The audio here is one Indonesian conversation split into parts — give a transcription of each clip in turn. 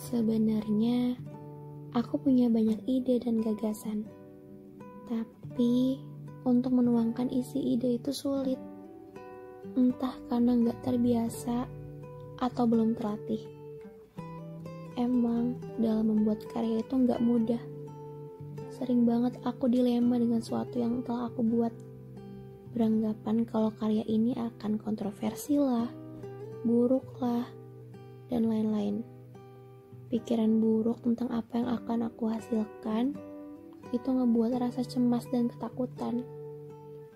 Sebenarnya, aku punya banyak ide dan gagasan. Tapi, untuk menuangkan isi ide itu sulit. Entah karena nggak terbiasa atau belum terlatih. Emang, dalam membuat karya itu nggak mudah. Sering banget aku dilema dengan sesuatu yang telah aku buat. Beranggapan kalau karya ini akan kontroversi lah, buruk lah, dan lain-lain pikiran buruk tentang apa yang akan aku hasilkan itu ngebuat rasa cemas dan ketakutan.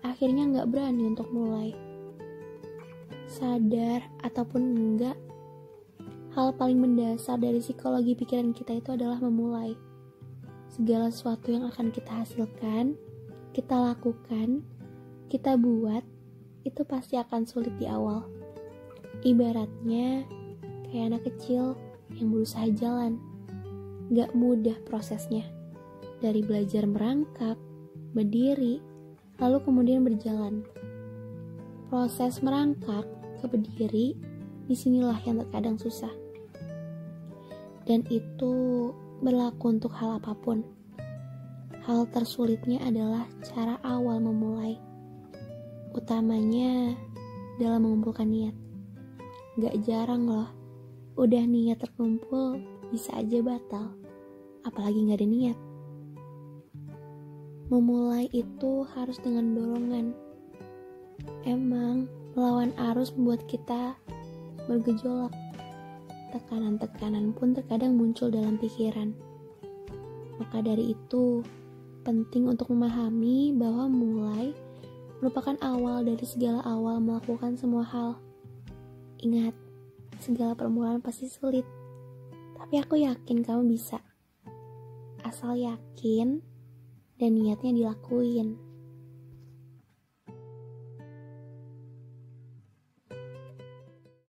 Akhirnya nggak berani untuk mulai. Sadar ataupun enggak, hal paling mendasar dari psikologi pikiran kita itu adalah memulai. Segala sesuatu yang akan kita hasilkan, kita lakukan, kita buat, itu pasti akan sulit di awal. Ibaratnya kayak anak kecil yang berusaha jalan. Gak mudah prosesnya. Dari belajar merangkak, berdiri, lalu kemudian berjalan. Proses merangkak ke berdiri, di sinilah yang terkadang susah. Dan itu berlaku untuk hal apa pun. Hal tersulitnya adalah cara awal memulai. Utamanya dalam mengumpulkan niat. Gak jarang loh Udah niat terkumpul, bisa aja batal. Apalagi gak ada niat. Memulai itu harus dengan dorongan. Emang, melawan arus membuat kita bergejolak. Tekanan-tekanan pun terkadang muncul dalam pikiran. Maka dari itu, penting untuk memahami bahwa mulai merupakan awal dari segala awal melakukan semua hal. Ingat, segala permulaan pasti sulit. Tapi aku yakin kamu bisa. Asal yakin dan niatnya dilakuin.